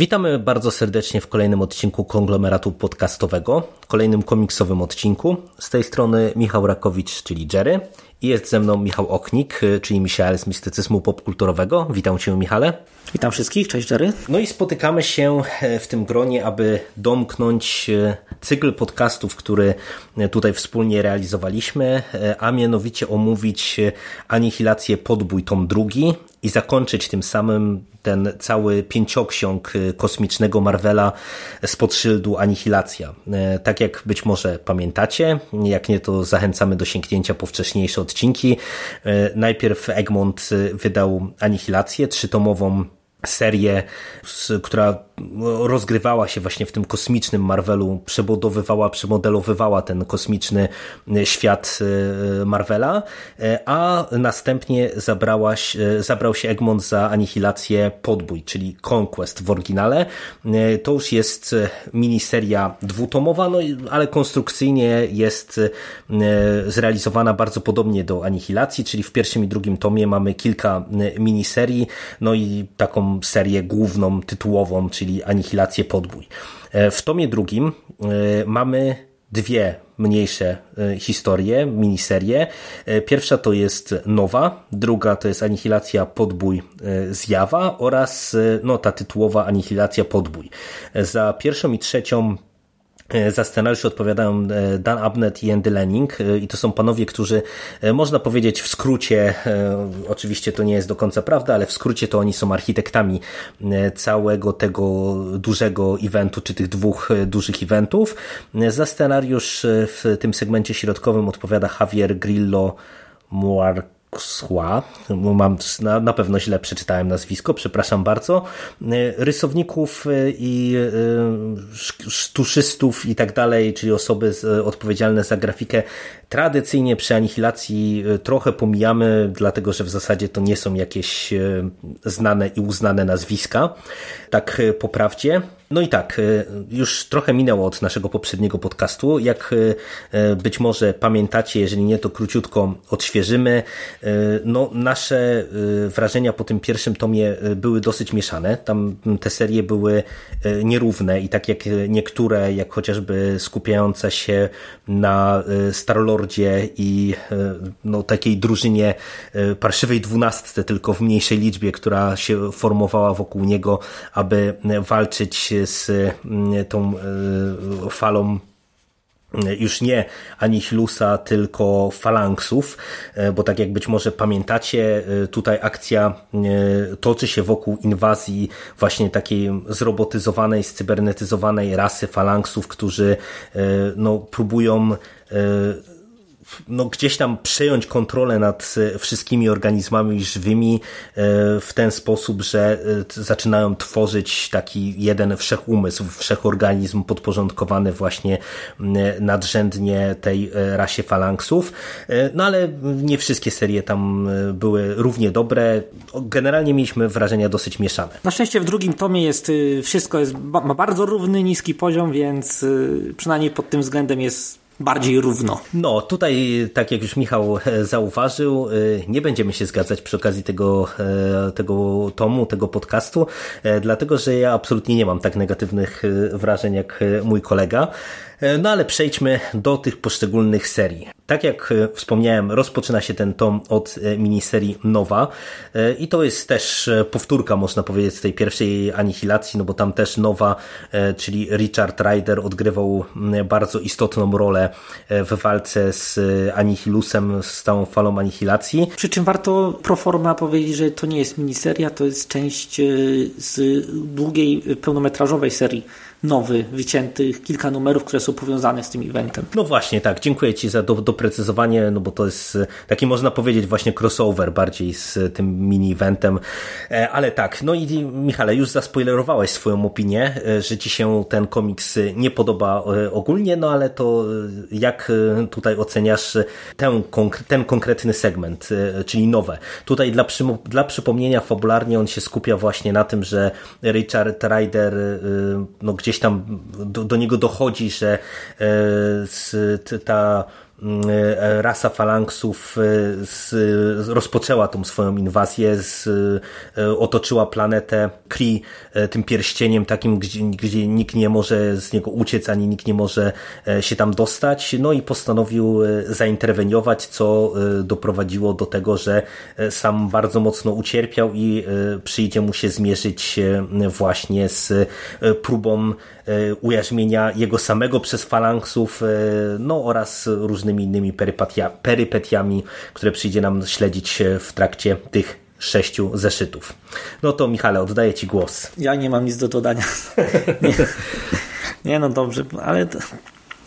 Witamy bardzo serdecznie w kolejnym odcinku konglomeratu podcastowego, kolejnym komiksowym odcinku. Z tej strony Michał Rakowicz, czyli Jerry. I jest ze mną Michał Oknik, czyli Michał z mistycyzmu popkulturowego. Witam Cię, Michale. Witam wszystkich, cześć Jerry. No i spotykamy się e, w tym gronie, aby domknąć e, cykl podcastów, który e, tutaj wspólnie realizowaliśmy, a mianowicie omówić Anihilację Podbój tom drugi i zakończyć tym samym ten cały pięcioksiąg kosmicznego Marvela spod szyldu Anihilacja. Tak jak być może pamiętacie, jak nie to zachęcamy do sięgnięcia po wcześniejsze odcinki. Najpierw Egmont wydał Anihilację, trzytomową serię, która rozgrywała się właśnie w tym kosmicznym Marvelu, przebudowywała, przemodelowywała ten kosmiczny świat e, Marvela, e, a następnie zabrałaś, e, zabrał się Egmont za anihilację Podbój, czyli Conquest w oryginale. To już jest miniseria dwutomowa, no, ale konstrukcyjnie jest zrealizowana bardzo podobnie do Anihilacji, czyli w pierwszym i drugim tomie mamy kilka miniserii, no i taką serię główną, tytułową, czyli Anihilację Podbój. E, w tomie drugim e, mamy dwie mniejsze e, historie, miniserie. Pierwsza to jest Nowa, druga to jest Anihilacja Podbój Zjawa oraz no, ta tytułowa Anihilacja Podbój. Za pierwszą i trzecią za scenariusz odpowiadają e, Dan Abnett i Andy Lenning e, i to są panowie, którzy można powiedzieć w skrócie, oczywiście to nie jest do końca prawda, ale w skrócie to oni są architektami całego tego dużego eventu, czy tych dwóch dużych eventów. Za scenariusz w tym segmencie środkowym odpowiada Javier Grillo Muar Schła, mam, na, na pewno źle przeczytałem nazwisko, przepraszam bardzo, e, rysowników e, i e, sztuszystów i tak dalej, czyli osoby odpowiedzialne za grafikę. Tradycyjnie przy anihilacji trochę pomijamy, dlatego że w zasadzie to nie są jakieś znane i uznane nazwiska, tak po prawdzie. No i tak, y, już trochę minęło od naszego poprzedniego podcastu. Jak y, y, być może pamiętacie, jeżeli nie, to króciutko odświeżymy. No, nasze wrażenia po tym pierwszym tomie były dosyć mieszane. Tam te serie były nierówne i tak jak niektóre, jak chociażby skupiające się na Starlordzie i no, takiej drużynie parszywej dwunastce, tylko w mniejszej liczbie, która się formowała wokół niego, aby walczyć z mm, tą e, falą e, już nie Anihilusa, tylko falanksów, e, bo tak jak być może pamiętacie, tutaj akcja toczy się wokół inwazji właśnie takiej zrobotyzowanej, scybernetyzowanej rasy falanksów, którzy no, próbują no, gdzieś tam przejąć kontrolę nad e, wszystkimi organizmami żywymi e, w ten sposób, że e, zaczynają tworzyć taki jeden wszechumysł, wszechorganizm podporządkowany właśnie nadrzędnie tej rasie falanksów. No ale nie wszystkie serie tam były równie dobre. Generalnie mieliśmy wrażenia dosyć mieszane. Na szczęście w drugim tomie jest wszystko jest, ma bardzo równy, niski poziom, więc przynajmniej pod tym względem jest bardziej równo. No, tutaj, tak jak już Michał e, zauważył, e, nie będziemy się zgadzać przy okazji tego, e, tego tomu, tego podcastu, dlatego że ja absolutnie nie mam tak negatywnych wrażeń jak mój kolega. No ale przejdźmy do tych poszczególnych serii. Tak jak e, wspomniałem, rozpoczyna się ten tom od e, miniserii Nowa e, i to jest też powtórka, można powiedzieć, z tej pierwszej anihilacji, no bo tam też Nowa, czyli Richard Ryder odgrywał bardzo istotną rolę w walce z Anihilusem, z całą falą anihilacji. Przy czym warto pro forma powiedzieć, że to nie jest miniseria, to jest część z długiej, pełnometrażowej serii nowy, wyciętych kilka numerów, które są powiązane z tym eventem. No właśnie, tak. Dziękuję Ci za do, doprecyzowanie, no bo to jest taki można powiedzieć właśnie crossover bardziej z tym mini-eventem. E, ale tak, no i Michale, już zaspoilerowałeś swoją opinię, e, że Ci się ten komiks nie podoba e, ogólnie, no ale to jak tutaj oceniasz ten, ten konkretny segment, czyli nowe. Tutaj dla, dla przypomnienia fabularnie on się skupia właśnie na tym, że Richard Ryder no gdzieś tam do, do niego dochodzi, że ta E, rasa falanksów e, rozpoczęła tą swoją inwazję, z, e, otoczyła planetę Kree tym pierścieniem takim, gdzie, gdzie nikt nie może z niego uciec, ani nikt nie może się tam dostać, no i postanowił zainterweniować, co doprowadziło do tego, że sam bardzo mocno ucierpiał i przyjdzie mu się zmierzyć właśnie z próbą ujarzmienia jego samego przez falanksów, no oraz różnymi innymi perypetia, perypetiami, które przyjdzie nam śledzić w trakcie tych sześciu zeszytów. No to Michale, oddaję Ci głos. Ja nie mam nic do dodania. nie, nie no dobrze, ale to,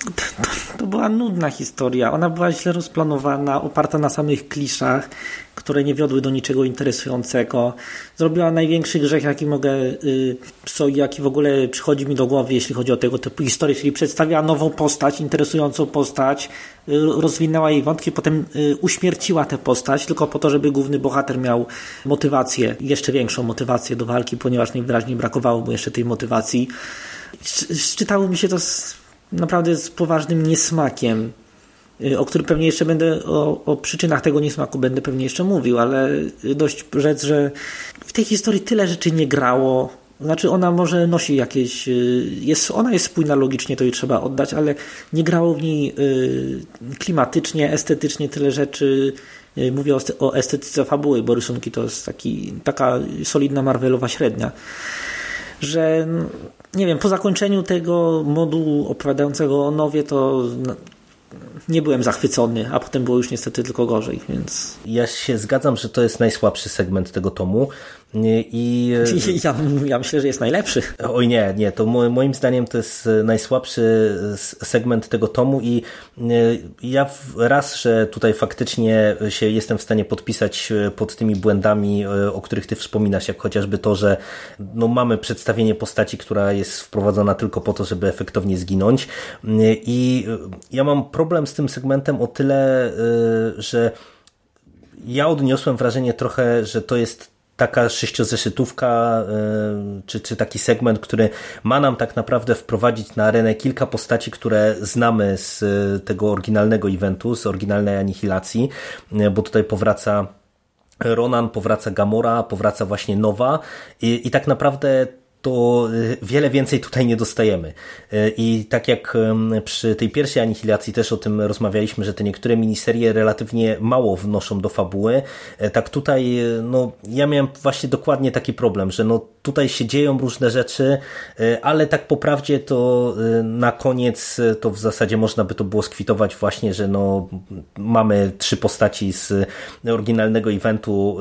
to, to, była nudna historia. Ona była źle rozplanowana, oparta na samych kliszach, które nie wiodły do niczego interesującego. Zrobiła największy grzech, jaki mogę, y, co, jaki w ogóle przychodzi mi do głowy, jeśli chodzi o tego typu historię, czyli przedstawia nową postać, interesującą postać, y, rozwinęła jej wątki, potem y, uśmierciła tę postać, tylko po to, żeby główny bohater miał motywację, jeszcze większą motywację do walki, ponieważ najwyraźniej brakowało mu jeszcze tej motywacji. Czytało mi się to z naprawdę z poważnym niesmakiem, y, o którym pewnie jeszcze będę, o, o, przyczynach tego niesmaku będę pewnie jeszcze mówił, ale dość rzec, że w tej historii tyle rzeczy nie grało. Znaczy ona może nosi jakieś, y, jest, ona jest spójna logicznie, to jej trzeba oddać, ale nie grało w niej y, klimatycznie, estetycznie tyle rzeczy. Mówię o, estetyce fabuły, bo rysunki to jest taki, taka solidna Marvelowa średnia, że nie wiem, po zakończeniu tego modułu opowiadającego o Nowie to nie byłem zachwycony, a potem było już niestety tylko gorzej, więc... Ja się zgadzam, że to jest najsłabszy segment tego tomu. I... Ja, ja, myślę, że jest najlepszy. Oj nie, nie, to moim zdaniem to jest najsłabszy segment tego tomu i ja raz, że tutaj faktycznie się jestem w stanie podpisać pod tymi błędami, o których ty wspominasz, jak chociażby to, że no mamy przedstawienie postaci, która jest wprowadzona tylko po to, żeby efektownie zginąć i ja mam problem z tym segmentem o tyle, że ja odniosłem wrażenie trochę, że to jest taka sześciozeszytówka, e, czy, czy taki segment, który ma nam tak naprawdę wprowadzić na arenę kilka postaci, które znamy z tego oryginalnego eventu, z oryginalnej anihilacji, bo tutaj powraca Ronan, powraca Gamora, powraca właśnie Nowa i, i tak naprawdę to y, wiele więcej tutaj nie dostajemy. Y, I tak jak przy tej pierwszej anihilacji też o tym rozmawialiśmy, że te niektóre miniserie relatywnie mało wnoszą do fabuły, y, tak tutaj no, ja miałem właśnie dokładnie taki problem, że no, tutaj się dzieją różne rzeczy, ale tak po prawdzie to na koniec to w zasadzie można by to było skwitować właśnie, że no, mamy trzy postaci z oryginalnego eventu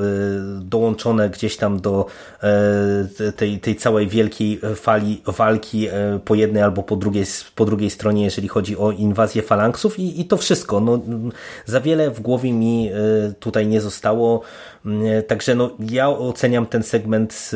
dołączone gdzieś tam do tej, tej całej wielkiej e, fali walki e, po jednej albo po drugiej, po drugiej stronie, jeżeli chodzi o inwazję falanksów i, i to wszystko. No, za wiele w głowie mi e, tutaj nie zostało, także no, ja oceniam ten segment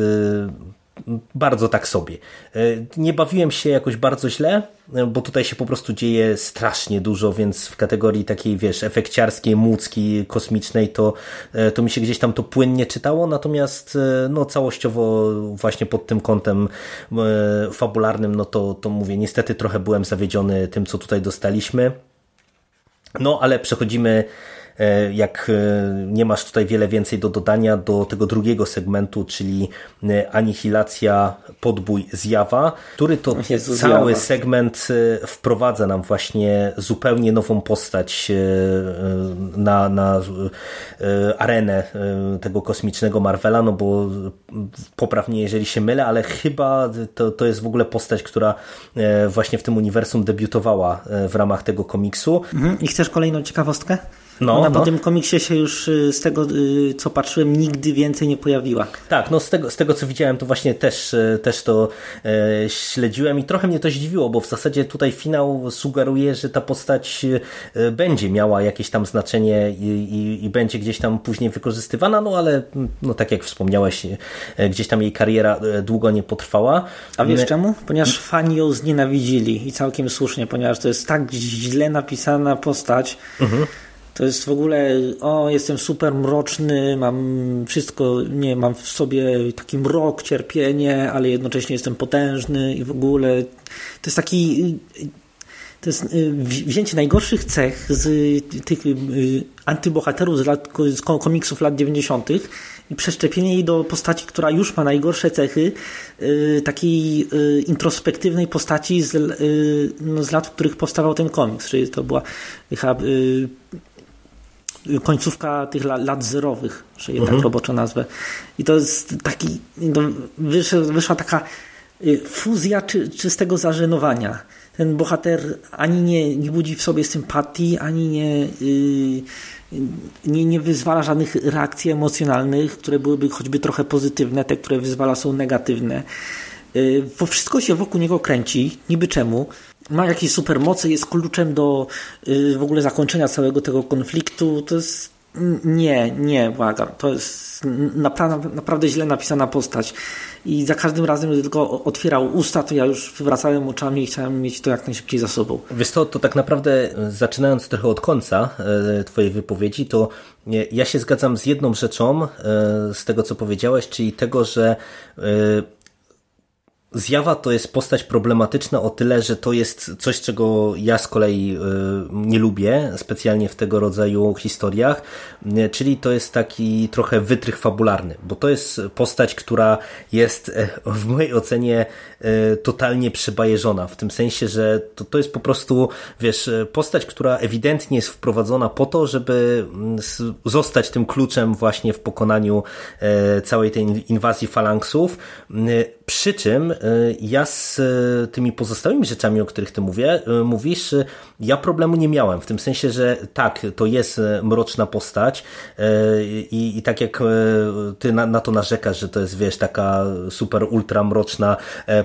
bardzo tak sobie. E, nie bawiłem się jakoś bardzo źle, e, bo tutaj się po prostu dzieje strasznie dużo, więc w kategorii takiej, wiesz, efekciarskiej, mucki, kosmicznej, to, e, to mi się gdzieś tam to płynnie czytało, natomiast no całościowo właśnie pod tym kątem fabularnym, no to, to mówię, niestety trochę byłem zawiedziony tym, co tutaj dostaliśmy. No, ale przechodzimy jak e, nie masz tutaj wiele więcej do dodania do tego drugiego segmentu, czyli e, anihilacja, podbój, zjawa, który to Jezu, cały zjawa. segment wprowadza nam właśnie zupełnie nową postać na, na arenę tego kosmicznego Marvela, no bo poprawnie jeżeli się mylę, ale chyba to, to jest w ogóle postać, która właśnie w tym uniwersum debiutowała w ramach tego komiksu. Mhm. I chcesz kolejną ciekawostkę? No, Ona no. po tym komiksie się już y, z tego, y, co patrzyłem, nigdy więcej nie pojawiła. Tak, no z tego, z tego co widziałem, to właśnie też, y, też to e, śledziłem i trochę mnie to zdziwiło, bo w zasadzie tutaj finał sugeruje, że ta postać będzie miała jakieś tam znaczenie i, i, i będzie gdzieś tam później wykorzystywana, no ale no tak jak wspomniałeś, gdzieś tam jej kariera długo nie potrwała. A wiesz czemu? Ponieważ fani ją znienawidzili i całkiem słusznie, ponieważ to jest tak źle napisana postać, mhm to jest w ogóle, o, jestem super mroczny, mam wszystko, nie, mam w sobie taki mrok, cierpienie, ale jednocześnie jestem potężny i w ogóle to jest taki, to jest y, wzięcie najgorszych cech z tych y, antybohaterów z, lat, z komiksów lat 90. i przeszczepienie jej do postaci, która już ma najgorsze cechy, y, takiej introspektywnej postaci z, no, z lat, w których powstawał ten komiks, czyli to była chyba końcówka tych lat zerowych, że je tak mhm. roboczo nazwę. I to jest taki, no, wyszła, wyszła taka y, fuzja czy, czystego zażenowania. Ten bohater ani nie, nie budzi w sobie sympatii, ani nie, yy, nie, nie wyzwala żadnych reakcji emocjonalnych, które byłyby choćby trochę pozytywne, te, które wyzwala są negatywne. Yy, bo wszystko się wokół niego kręci, niby czemu ma jakieś supermoce, jest kluczem do y, w ogóle zakończenia całego tego konfliktu. To jest. Nie, nie, błagam. To jest naprawdę, źle napisana postać. I za każdym razem, gdy tylko otwierał usta, to ja już wywracałem oczami i chciałem mieć to jak najszybciej za sobą. Wiesz to, to tak naprawdę zaczynając trochę od końca e, Twojej wypowiedzi, to ja się zgadzam z jedną rzeczą z tego, co powiedziałeś, czyli tego, że Zjawa to jest postać problematyczna o tyle, że to jest coś, czego ja z kolei y, nie lubię, specjalnie w tego rodzaju historiach, y, czyli to jest taki trochę wytrych fabularny, bo to jest postać, która jest e, w mojej ocenie e, totalnie przebajeżona, w tym sensie, że to, to jest po prostu, wiesz, postać, która ewidentnie jest wprowadzona po to, żeby mm, zostać tym kluczem właśnie w pokonaniu e, całej tej inwazji falanksów, przy czym ja z e, tymi pozostałymi rzeczami, o których ty mówię, e, mówisz, e, ja problemu nie miałem, w tym sensie, że tak, to jest mroczna postać i, i tak jak ty na, na to narzekasz, że to jest, wiesz, taka super ultra mroczna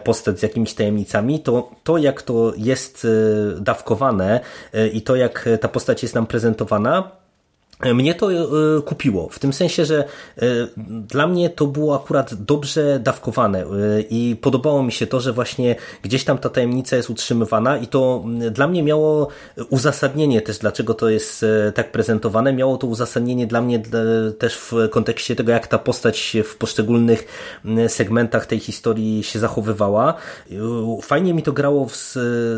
postać z jakimiś tajemnicami, to to jak to jest dawkowane i to jak ta postać jest nam prezentowana, mnie to e, kupiło, w tym sensie, że e, dla mnie to było akurat dobrze dawkowane e, i podobało mi się to, że właśnie gdzieś tam ta tajemnica jest utrzymywana i to dla mnie miało uzasadnienie też, dlaczego to jest tak prezentowane, miało to uzasadnienie dla mnie też w kontekście tego, jak ta postać w poszczególnych segmentach tej historii się zachowywała. Fajnie mi to grało z,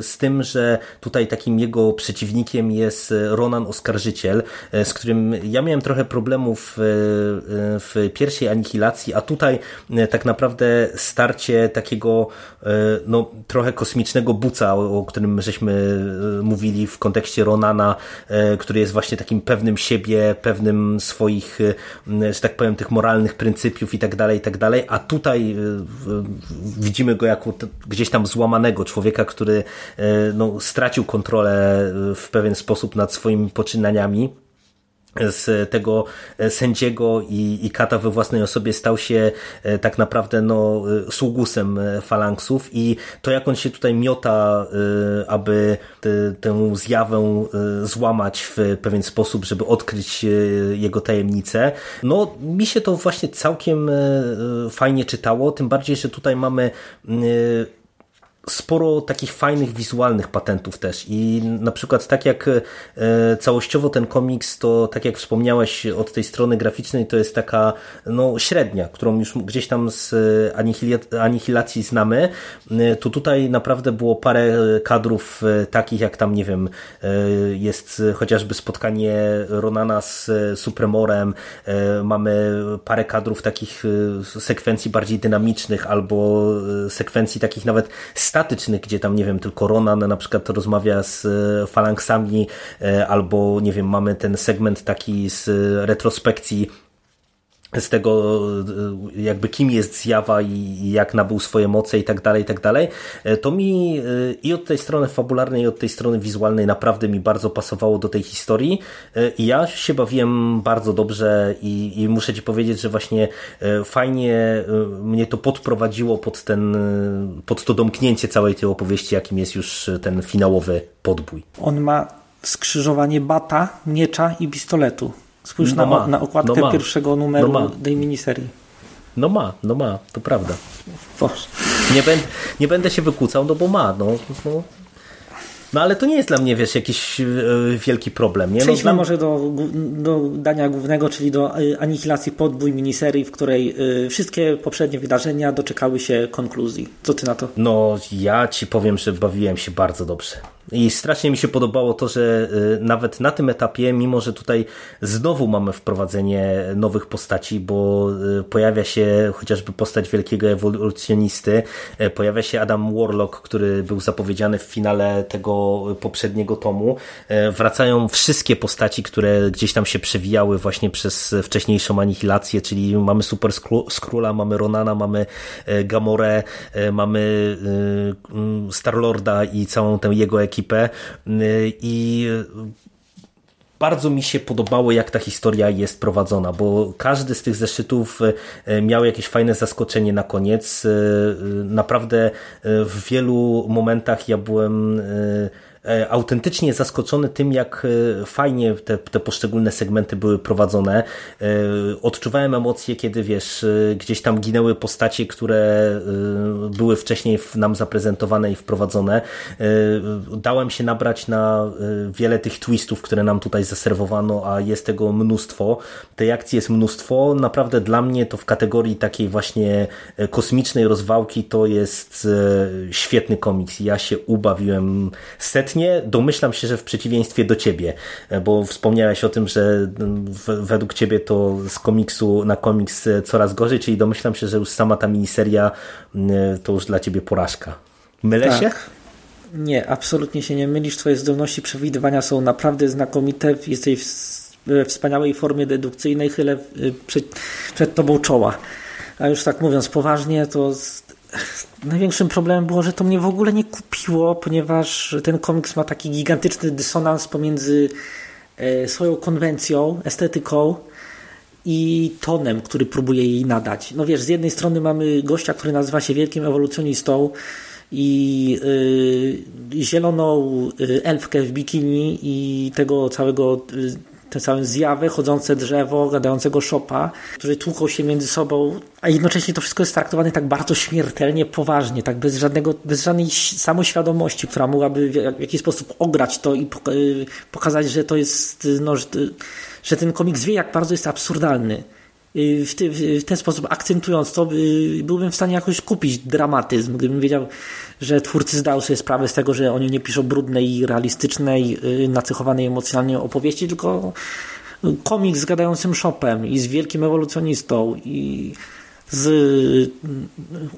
z tym, że tutaj takim jego przeciwnikiem jest Ronan Oskarżyciel, z którym którym ja miałem trochę problemów e, w pierwszej anihilacji, a tutaj e, tak naprawdę starcie takiego e, no, trochę kosmicznego buca, o którym żeśmy mówili w kontekście Ronana, który jest właśnie takim pewnym siebie, pewnym swoich, że tak powiem, tych moralnych pryncypiów i tak dalej, i tak dalej, a tutaj widzimy go jako gdzieś tam złamanego człowieka, który no, stracił kontrolę w pewien sposób nad swoimi poczynaniami z tego sędziego i, i kata we własnej osobie stał się e, tak naprawdę no, e, sługusem e, falanksów i to jak on się tutaj miota, aby tę zjawę złamać w pewien sposób, żeby odkryć jego tajemnicę, no mi się to właśnie całkiem fajnie czytało, tym bardziej, że tutaj mamy sporo takich fajnych wizualnych patentów też. I na przykład tak jak e, całościowo ten komiks, to tak jak wspomniałeś od tej strony graficznej, to jest taka no średnia, którą już gdzieś tam z anihilacji znamy, e, to tutaj naprawdę było parę kadrów e, takich jak tam, nie wiem, jest chociażby spotkanie Ronana z Supremorem, mamy parę kadrów takich sekwencji bardziej dynamicznych albo sekwencji takich nawet statycznych, gdzie tam, nie wiem, tylko Ronan na przykład rozmawia z e, falanksami, e, albo, nie wiem, mamy ten segment taki z retrospekcji z tego jakby kim jest zjawa i jak nabył swoje moce i tak dalej, i tak dalej, to mi i od tej strony fabularnej i od tej strony wizualnej naprawdę mi bardzo pasowało do tej historii i ja się bawiłem bardzo dobrze i, i muszę ci powiedzieć, że właśnie fajnie mnie to podprowadziło pod ten, pod to domknięcie całej tej opowieści, jakim jest już ten finałowy podbój. On ma skrzyżowanie bata, miecza i pistoletu. Spójrz no na, ma, na okładkę no pierwszego numeru no tej miniserii. No ma, no ma, to prawda. Nie, będę, nie będę się wykłócał, no bo ma. No, no, no ale to nie jest dla mnie, wiesz, jakiś e, wielki problem. Nie? No, Przejdźmy może do, do dania głównego, czyli do e, anihilacji podbój miniserii, w której e, wszystkie poprzednie wydarzenia doczekały się konkluzji. Co ty na to? No ja ci powiem, że bawiłem się bardzo dobrze. I strasznie mi się podobało to, że y, nawet na tym etapie, mimo że tutaj znowu mamy wprowadzenie nowych postaci, bo y, pojawia się chociażby postać wielkiego ewolucjonisty, y, pojawia się Adam Warlock, który był zapowiedziany w finale tego poprzedniego tomu. Wracają wszystkie postaci, które gdzieś tam się przewijały właśnie przez wcześniejszą anihilację, czyli mamy Super Skróla, mamy Ronana, mamy Gamorę, mamy Starlorda i całą tę jego ekipę ekipę y, i bardzo mi się podobało, jak ta historia jest prowadzona, bo każdy z tych zeszytów y, miał jakieś fajne zaskoczenie na koniec. Y, naprawdę w wielu momentach ja byłem autentycznie zaskoczony tym, jak e, fajnie te, te poszczególne segmenty były prowadzone. E, odczuwałem emocje, kiedy wiesz, gdzieś tam ginęły postacie, które były wcześniej nam zaprezentowane i wprowadzone. Dałem się nabrać na wiele tych twistów, które nam tutaj zaserwowano, a jest tego mnóstwo. Tej akcji jest mnóstwo. Naprawdę dla mnie to w kategorii takiej właśnie kosmicznej rozwałki to jest świetny komiks. Ja się ubawiłem setnie świetnie. Domyślam się, że w przeciwieństwie do ciebie, e, bo wspomniałeś o tym, że według ciebie to z komiksu na komiks e, coraz gorzej, czyli domyślam się, że już sama ta miniseria e, to już dla ciebie porażka. Mylę tak. się? Nie, absolutnie się nie mylisz. Twoje zdolności przewidywania są naprawdę znakomite. Jesteś w wspaniałej formie dedukcyjnej, chylę przed, przed tobą czoła. A już tak mówiąc poważnie, to największym problemem było, że to mnie w ogóle nie kupiło, ponieważ ten komiks ma taki gigantyczny dysonans pomiędzy e, swoją konwencją, estetyką i tonem, który próbuje jej nadać. No wiesz, z jednej strony mamy gościa, który nazywa się wielkim ewolucjonistą i yy, zieloną e, elfkę w bikini i tego całego te całe zjawy, chodzące drzewo, gadającego szopa, którzy tłuką się między sobą, a jednocześnie to wszystko jest traktowane tak bardzo śmiertelnie, poważnie, tak bez, żadnego, bez żadnej samoświadomości, która mogłaby w jakiś sposób ograć to i y, pokazać, że to jest, no, że, że ten komiks wie, jak bardzo jest absurdalny. Y, w, ty, w, ten sposób akcentując to, y, byłbym w stanie jakoś kupić dramatyzm, gdybym wiedział, że twórcy zdają sobie sprawę z tego, że oni nie piszą brudnej, realistycznej, y, nacechowanej emocjonalnie opowieści, tylko komiks z gadającym shopem i z wielkim ewolucjonistą i z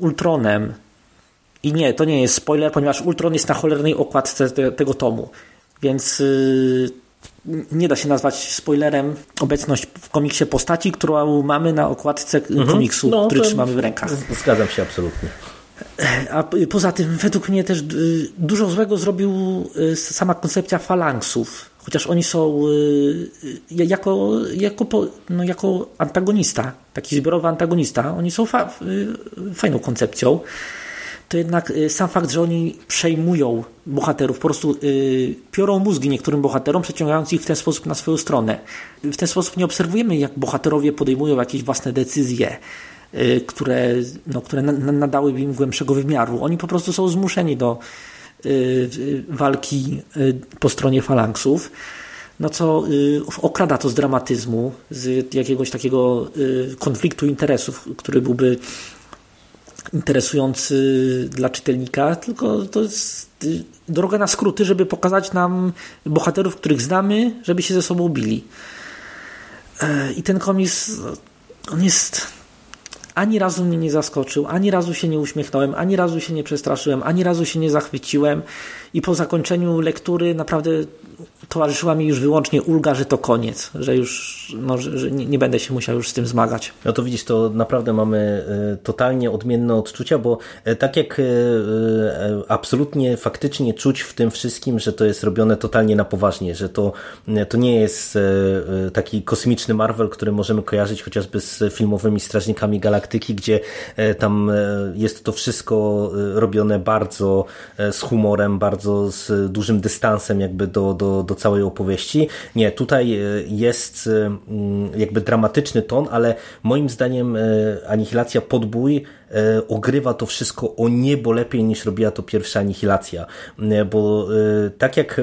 Ultronem. I nie, to nie jest spoiler, ponieważ Ultron jest na cholernej okładce tego tomu. Więc nie da się nazwać spoilerem obecność w komiksie postaci, którą mamy na okładce mhm. komiksu, no, który trzymamy w rękach. Zgadzam się absolutnie. A poza tym, według mnie też y, dużo złego zrobił y, sama koncepcja falangsów. Chociaż oni są y, jako, jako, no jako antagonista, taki zbiorowy antagonista, oni są fa fajną koncepcją to jednak y, sam fakt, że oni przejmują bohaterów, po prostu yy, piorą mózgi niektórym bohaterom, przeciągając ich w ten sposób na swoją stronę. W ten sposób nie obserwujemy, jak bohaterowie podejmują jakieś własne decyzje, yy, które, no, które na, nadały im głębszego wymiaru. Oni po prostu są zmuszeni do walki y, po stronie falanksów no co y, okrada to z dramatyzmu, z jakiegoś takiego y, konfliktu interesów, który byłby interesujący dla czytelnika, tylko to jest droga na skróty, żeby pokazać nam bohaterów, których znamy, żeby się ze sobą bili. E, I ten komiks, on jest ani razu mnie nie zaskoczył, ani razu się nie uśmiechnąłem, ani razu się nie przestraszyłem, ani razu się nie zachwyciłem i po zakończeniu lektury naprawdę towarzyszyła mi już wyłącznie ulga, że to koniec, że już no, że, nie, nie, będę się musiał już z tym zmagać. No to widzisz, to naprawdę mamy e, totalnie odmienne odczucia, bo e, tak jak e, absolutnie faktycznie czuć w tym wszystkim, że to jest robione totalnie na poważnie, że to, to nie jest taki kosmiczny Marvel, który możemy kojarzyć chociażby z filmowymi Strażnikami Galaktyki, gdzie tam jest to wszystko robione bardzo z humorem, bardzo z dużym dystansem jakby do, do, do całej opowieści. Nie, tutaj jest Mm, jakby dramatyczny ton, ale moim zdaniem e, Anihilacja Podbój e, ogrywa to wszystko o niebo lepiej niż robiła to pierwsza Anihilacja, e, bo tak jak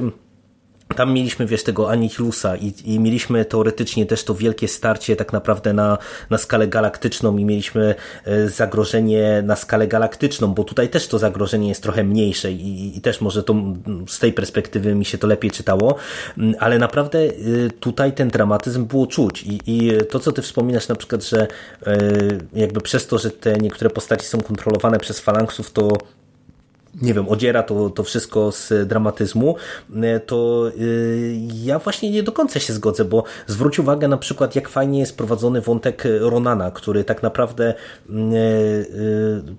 tam mieliśmy, wiesz, tego Anihilusa i, i mieliśmy teoretycznie też to wielkie starcie tak naprawdę na, na skalę galaktyczną i mieliśmy e, zagrożenie na skalę galaktyczną, bo tutaj też to zagrożenie jest trochę mniejsze i, i też może to z tej perspektywy mi się to lepiej czytało, ale naprawdę e, tutaj ten dramatyzm było czuć i, i to, co ty wspominasz na przykład, że e, jakby przez to, że te niektóre postaci są kontrolowane przez falanksów, to nie wiem, odziera to, to wszystko z dramatyzmu, e, to y, ja właśnie nie do końca się zgodzę, bo zwróć uwagę na przykład, jak fajnie jest prowadzony wątek Ronana, który tak naprawdę mm, e,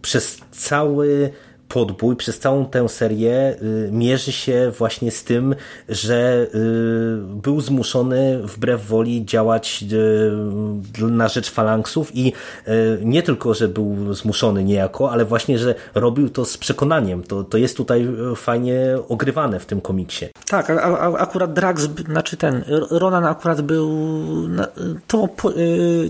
przez cały podbój przez całą tę serię y, mierzy się właśnie z tym, że y, był zmuszony wbrew woli działać y, na rzecz falanksów i nie tylko, że był zmuszony niejako, ale właśnie, że robił to z przekonaniem. To, to jest tutaj fajnie ogrywane w tym komiksie. Tak, a, a, akurat Drax, znaczy ten, Ronan akurat był, to,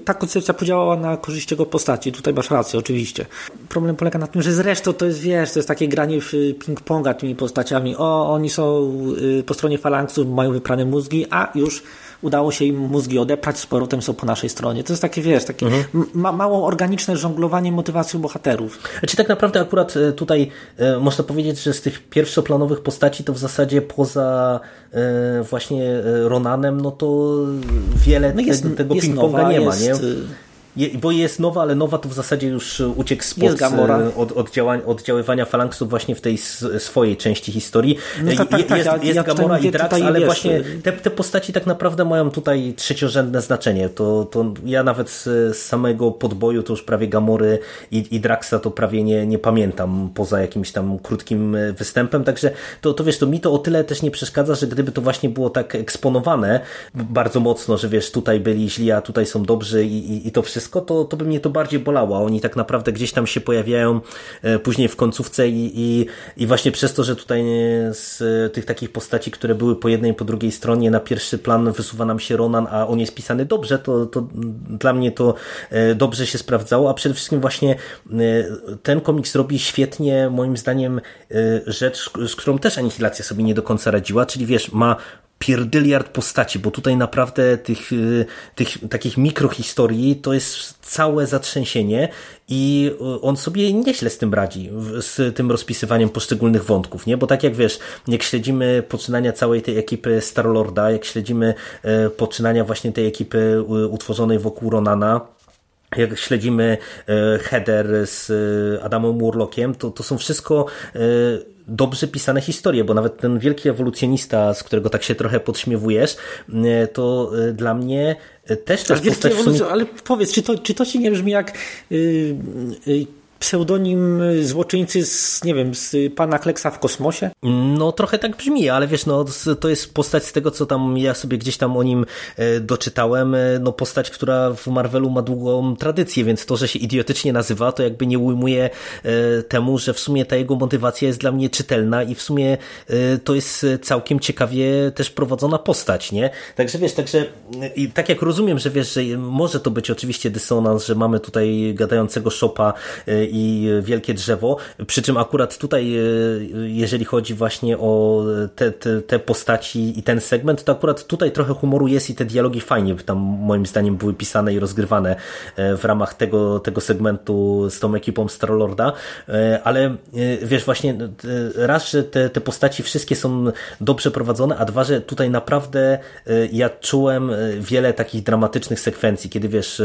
ta koncepcja podziałała na korzyść jego postaci. Tutaj masz rację, oczywiście. Problem polega na tym, że zresztą to jest, wiesz, to jest takie granie w ping-ponga tymi postaciami. O, oni są y, po stronie falanksów, mają wyprane mózgi, a już udało się im mózgi odeprać, z powrotem są po naszej stronie. To jest takie, wiesz, takie mhm. ma mało organiczne żonglowanie motywacją bohaterów. Czy tak naprawdę akurat e, tutaj e, można powiedzieć, że z tych pierwszoplanowych postaci to w zasadzie poza e, właśnie Ronanem, no to wiele no jest, tego, tego ping-ponga nie ma, jest, nie? Bo jest nowa, ale nowa to w zasadzie już uciekł spod e, od, od oddziaływania falanksów właśnie w tej swojej części historii. No tak, tak, tak, jest, jest ja Gamora i Drax, ale wiesz, właśnie y- te, te postaci tak naprawdę mają tutaj trzeciorzędne znaczenie. To, to ja nawet z, samego podboju to już prawie Gamory i, i Draxa to prawie nie, nie pamiętam poza jakimś tam krótkim e, występem, także to, to wiesz, to mi to o tyle też nie przeszkadza, że gdyby to właśnie było tak eksponowane bardzo mocno, że wiesz, tutaj byli źli, a tutaj są dobrzy i, i, i to wszystko wszystko, to, to by mnie to bardziej bolało. Oni tak naprawdę gdzieś tam się pojawiają e, później w końcówce i, i, i właśnie przez to, że tutaj z tych takich postaci, które były po jednej i po drugiej stronie, na pierwszy plan wysuwa nam się Ronan, a on jest pisany dobrze, to, to dla mnie to e, dobrze się sprawdzało, a przede wszystkim właśnie e, ten komiks robi świetnie, moim zdaniem, rzecz, z którą też Anihilacja sobie nie do końca radziła, czyli wiesz, ma pierdyliard postaci, bo tutaj naprawdę tych, y, tych takich mikrohistorii to jest całe zatrzęsienie i y, on sobie nieźle z tym radzi, z tym rozpisywaniem poszczególnych wątków, nie? Bo tak jak wiesz, jak śledzimy poczynania całej tej ekipy Starlorda, jak śledzimy y, poczynania właśnie tej ekipy utworzonej wokół Ronana, jak śledzimy header z Adamem Murlockiem, to, to są wszystko dobrze pisane historie, bo nawet ten wielki ewolucjonista, z którego tak się trochę podśmiewujesz, e, to e, dla mnie e, też to jest postać sumie... Ale powiedz, czy to, czy to ci nie brzmi jak yy, yy, pseudonim złoczyńcy z, nie wiem, z pana Kleksa w kosmosie? No trochę tak brzmi, ale wiesz, no to jest postać z tego, co tam ja sobie gdzieś tam o nim e, doczytałem, e, no postać, która w Marvelu ma długą tradycję, więc to, że się idiotycznie nazywa, to jakby nie ujmuje e, temu, że w sumie ta jego motywacja jest dla mnie czytelna i w sumie to jest całkiem ciekawie też prowadzona postać, nie? Także wiesz, także i tak jak rozumiem, że wiesz, że może to być oczywiście dysonans, że mamy tutaj gadającego szopa i Wielkie Drzewo, przy czym akurat tutaj, jeżeli chodzi właśnie o te, te, te postaci i ten segment, to akurat tutaj trochę humoru jest i te dialogi fajnie tam moim zdaniem były pisane i rozgrywane w ramach tego, tego segmentu z tą ekipą Starlorda, ale wiesz, właśnie raz, że te, te postaci wszystkie są dobrze prowadzone, a dwa, że tutaj naprawdę ja czułem wiele takich dramatycznych sekwencji, kiedy wiesz,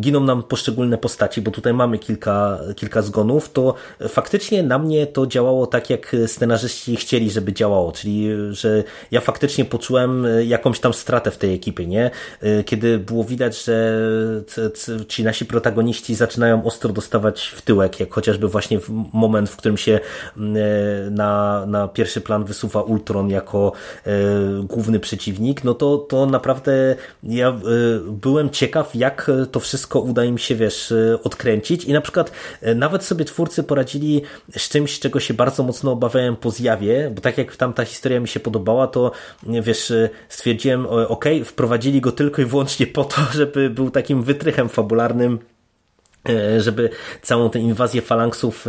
giną nam poszczególne postaci, bo tutaj mamy kilka, kilka zgonów, to faktycznie na mnie to działało tak, jak scenarzyści chcieli, żeby działało, czyli że ja faktycznie poczułem jakąś tam stratę w tej ekipie, nie? Kiedy było widać, że ci nasi protagoniści zaczynają ostro dostawać w tyłek, jak chociażby właśnie w moment, w którym się na, na pierwszy plan wysuwa Ultron jako główny przeciwnik, no to, to naprawdę ja byłem ciekaw, jak to wszystko uda im się, wiesz, odkręcić i na przykład nawet sobie twórcy poradzili z czymś, czego się bardzo mocno obawiałem po zjawie, bo tak jak tam ta historia mi się podobała, to wiesz, stwierdziłem, ok, wprowadzili go tylko i wyłącznie po to, żeby był takim wytrychem fabularnym. E, żeby całą tę inwazję falanksów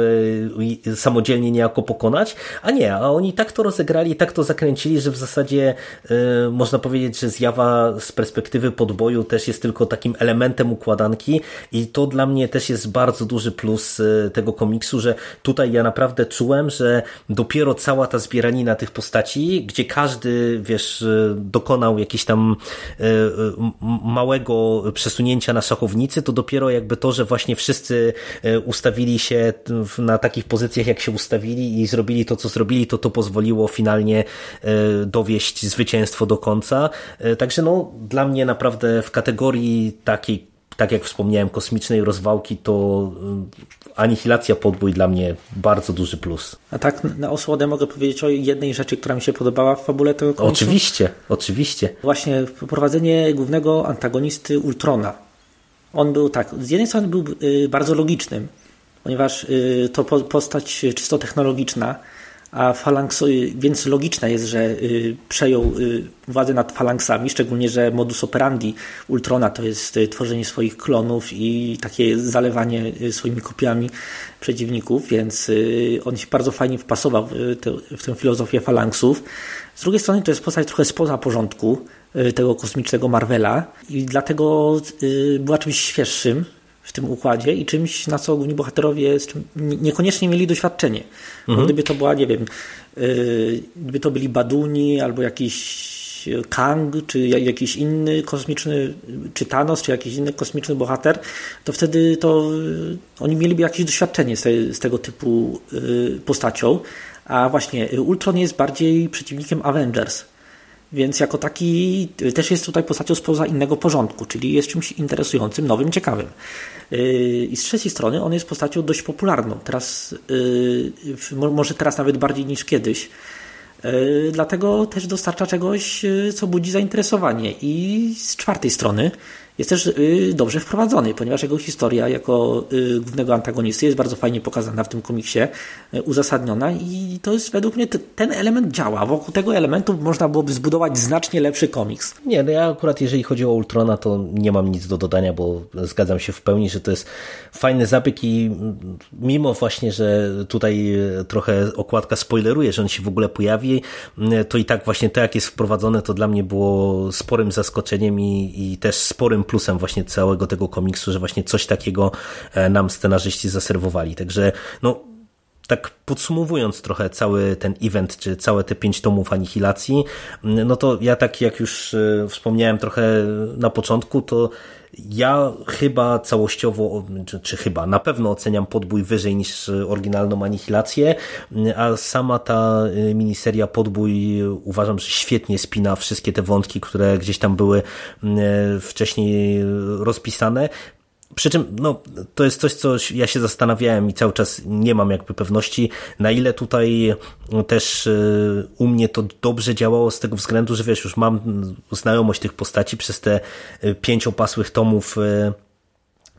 e, samodzielnie niejako pokonać, a nie, a oni tak to rozegrali, tak to zakręcili, że w zasadzie e, można powiedzieć, że zjawa z perspektywy podboju też jest tylko takim elementem układanki i to dla mnie też jest bardzo duży plus tego komiksu, że tutaj ja naprawdę czułem, że dopiero cała ta zbieranina tych postaci, gdzie każdy, wiesz, dokonał jakiś tam małego przesunięcia na szachownicy, to dopiero jakby to, że właśnie właśnie wszyscy e, ustawili się na takich pozycjach, jak się ustawili i zrobili to, co zrobili, to to pozwoliło finalnie e, dowieść zwycięstwo do końca. E, także no, dla mnie naprawdę w kategorii takiej, tak jak wspomniałem, kosmicznej rozwałki, to anihilacja podbój dla mnie bardzo duży plus. A tak na osłodę mogę powiedzieć o jednej rzeczy, która mi się podobała w fabule tego komiksu. Oczywiście, oczywiście. Właśnie wprowadzenie głównego antagonisty Ultrona on był tak, z jednej strony był y, bardzo logicznym, ponieważ y, to postać czysto technologiczna, a Phalanx, y, więc logiczne jest, że przejął władzę nad Phalanxami, szczególnie, że modus operandi Ultrona to jest tworzenie swoich klonów i takie zalewanie swoimi kopiami przeciwników, więc on się bardzo fajnie wpasował w, tę, filozofię Phalanxów. Z drugiej strony to jest postać trochę spoza porządku, tego kosmicznego Marvela i dlatego y, była czymś świeższym w tym układzie i czymś, na co główni bohaterowie niekoniecznie mieli doświadczenie. Mhm. gdyby to była, nie wiem, y, gdyby to byli Baduni albo jakiś Kang, czy jakiś inny kosmiczny, czy Thanos, czy jakiś inny kosmiczny bohater, to wtedy to oni mieliby jakieś doświadczenie z tego typu postacią. A właśnie Ultron jest bardziej przeciwnikiem Avengers. Więc jako taki też jest tutaj postacią spoza innego porządku, czyli jest czymś interesującym, nowym, ciekawym. Yy, I z trzeciej strony on jest postacią dość popularną. Teraz, yy, może teraz nawet bardziej niż kiedyś. Dlatego też dostarcza czegoś, co budzi zainteresowanie. I z czwartej strony jest też y, dobrze wprowadzony, ponieważ jego historia jako y, głównego antagonisty jest bardzo fajnie pokazana w tym komiksie, y, uzasadniona i to jest według mnie ten element działa. Wokół tego elementu można byłoby zbudować znacznie lepszy komiks. Nie, no ja akurat jeżeli chodzi o Ultrona, to nie mam nic do dodania, bo zgadzam się w pełni, że to jest fajny zabieg i mimo właśnie, że tutaj trochę okładka spoileruje, że on się w ogóle pojawi, to i tak właśnie to jak jest wprowadzone, to dla mnie było sporym zaskoczeniem i, i też sporym plusem właśnie całego tego komiksu, że właśnie coś takiego e, nam scenarzyści zaserwowali. Także no, tak podsumowując trochę cały ten event, czy całe te pięć tomów anihilacji, no to ja tak jak już e, wspomniałem trochę na początku, to ja chyba całościowo, czy, czy, chyba, na pewno oceniam podbój wyżej niż oryginalną Anihilację, a sama ta y, miniseria podbój uważam, że świetnie spina wszystkie te wątki, które gdzieś tam były y, wcześniej rozpisane. Przy czym no, to jest coś, co ja się zastanawiałem i cały czas nie mam jakby pewności, na ile tutaj też y, u mnie to dobrze działało z tego względu, że wiesz, już mam znajomość tych postaci przez te y, pięć opasłych tomów y,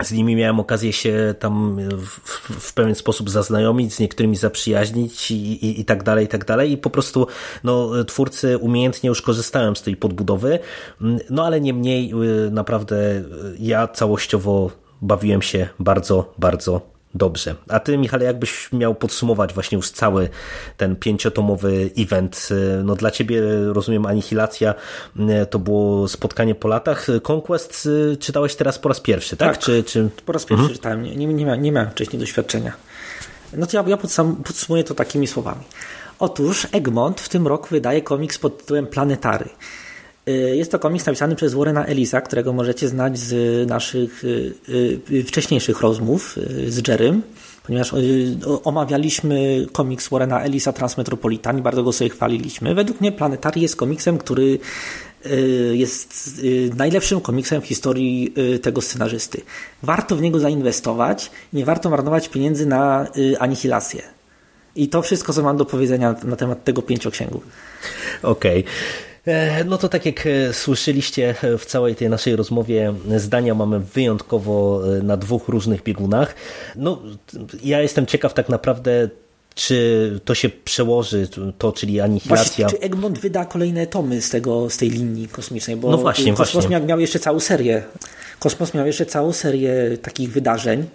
z nimi miałem okazję się tam w, w, pewien sposób zaznajomić, z niektórymi zaprzyjaźnić i, i, i, tak dalej, i tak dalej. I po prostu no, twórcy umiejętnie już korzystałem z tej podbudowy, no ale niemniej naprawdę ja całościowo bawiłem się bardzo, bardzo dobrze. A ty, Michale, jakbyś miał podsumować właśnie już cały ten pięciotomowy event? No dla ciebie, rozumiem, Anihilacja to było spotkanie po latach. Conquest czytałeś teraz po raz pierwszy, tak? tak czy, czy... po raz pierwszy mhm. czytałem. Nie, nie, miałem, nie miałem wcześniej doświadczenia. No to ja, ja podsumuję to takimi słowami. Otóż Egmont w tym roku wydaje komiks pod tytułem Planetary. Y, jest to komiks napisany przez Warrena Elisa, którego możecie znać z naszych y, y, wcześniejszych rozmów z Jerrym, ponieważ omawialiśmy komiks Warrena Elisa Transmetropolitan i bardzo go sobie chwaliliśmy. Według mnie Planetary jest komiksem, który jest najlepszym komiksem w historii tego scenarzysty. Warto w niego zainwestować, nie warto marnować pieniędzy na anihilację. I to wszystko, co mam do powiedzenia na temat tego pięcioksięgu. Okej. Okay. E, no to tak jak e, słyszeliście w całej tej naszej rozmowie, zdania mamy wyjątkowo e, na dwóch różnych biegunach. No, ja jestem ciekaw tak naprawdę, czy to się przełoży, to, czyli anihilacja. Właśnie, czy Egmont wyda kolejne tomy z, tego, z tej linii kosmicznej? Bo no właśnie, Kosmos właśnie. Miał, miał jeszcze całą serię. Kosmos miał jeszcze całą serię takich wydarzeń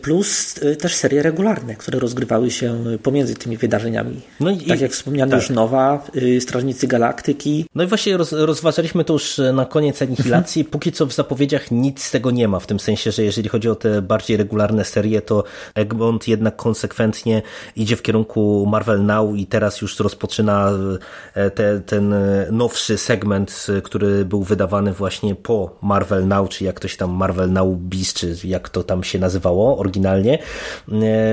plus y, też serie regularne, które rozgrywały się pomiędzy tymi wydarzeniami. No i, tak jak wspomniano tak. już Nowa, y, Strażnicy Galaktyki. No i właśnie roz, rozważaliśmy to już na koniec Anihilacji. Póki co w zapowiedziach nic z tego nie ma, w tym sensie, że jeżeli chodzi o te bardziej regularne serie, to Egmont jednak konsekwentnie idzie w kierunku Marvel Now i teraz już rozpoczyna e, te, ten nowszy segment, który był wydawany właśnie po Marvel Now, czy jak to się tam Marvel Now Beast, czy jak to tam się nazywało oryginalnie. E,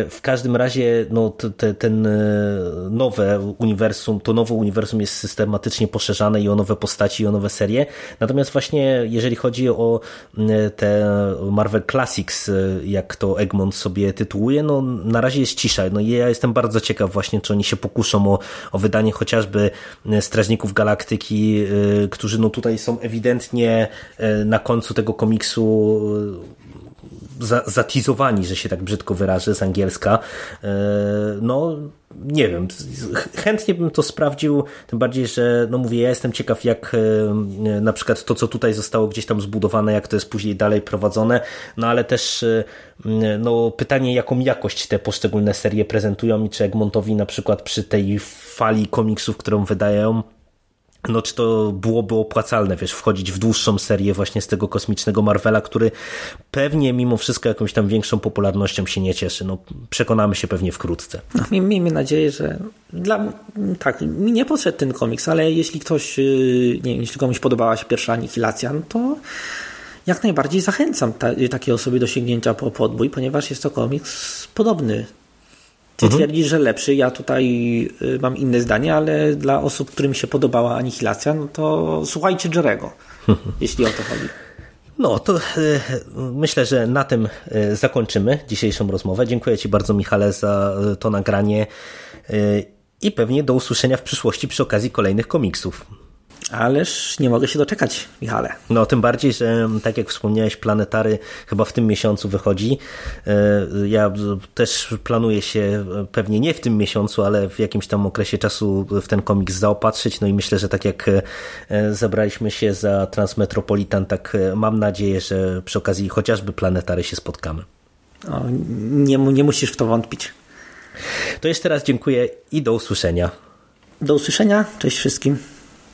w każdym razie no, te, ten e, nowe uniwersum, to nowe uniwersum jest systematycznie poszerzane i o nowe postaci, i o nowe serie. Natomiast właśnie jeżeli chodzi o e, te Marvel Classics, jak to Egmont sobie tytułuje, no na razie jest cisza. No i ja jestem bardzo ciekaw właśnie, czy oni się pokuszą o, o wydanie chociażby Strażników Galaktyki, którzy no tutaj są ewidentnie na końcu tego komiksu zatizowani, że się tak brzydko wyrażę z angielska. E, no, nie wiem, chętnie bym to sprawdził, tym bardziej, że no mówię, ja jestem ciekaw jak e, na przykład to, co tutaj zostało gdzieś tam zbudowane, jak to jest później dalej prowadzone, no ale też e, no pytanie, jaką jakość te poszczególne serie prezentują i czy Egmontowi na przykład przy tej fali komiksów, którą wydają, no czy to byłoby opłacalne, wiesz, wchodzić w dłuższą serię właśnie z tego kosmicznego Marvela, który pewnie mimo wszystko jakąś tam większą popularnością się nie cieszy. No przekonamy się pewnie wkrótce. No, miejmy nadzieję, że dla, tak, mi nie podszedł ten komiks, ale jeśli ktoś, y, nie wiem, jeśli komuś podobała się pierwsza Anihilacja, no to jak najbardziej zachęcam ta, takie osoby do sięgnięcia po podbój, ponieważ jest to komiks podobny ty mhm. twierdzisz, że lepszy. Ja tutaj y, mam inne zdanie, ale dla osób, którym się podobała Anihilacja, no to słuchajcie Jerego, jeśli o to chodzi. No, to y, myślę, że na tym y, zakończymy dzisiejszą rozmowę. Dziękuję Ci bardzo, Michale, za to nagranie i pewnie do usłyszenia w przyszłości przy okazji kolejnych komiksów. Ależ nie mogę się doczekać, Michale. No, tym bardziej, że tak jak wspomniałeś, Planetary chyba w tym miesiącu wychodzi. E, ja też planuję się pewnie nie w tym miesiącu, ale w jakimś tam okresie czasu w ten komiks zaopatrzyć. No i myślę, że tak jak e, zabraliśmy się za Transmetropolitan, tak e, mam nadzieję, że przy okazji chociażby Planetary się spotkamy. O, nie, nie musisz w to wątpić. To jeszcze raz dziękuję i do usłyszenia. Do usłyszenia. Cześć wszystkim.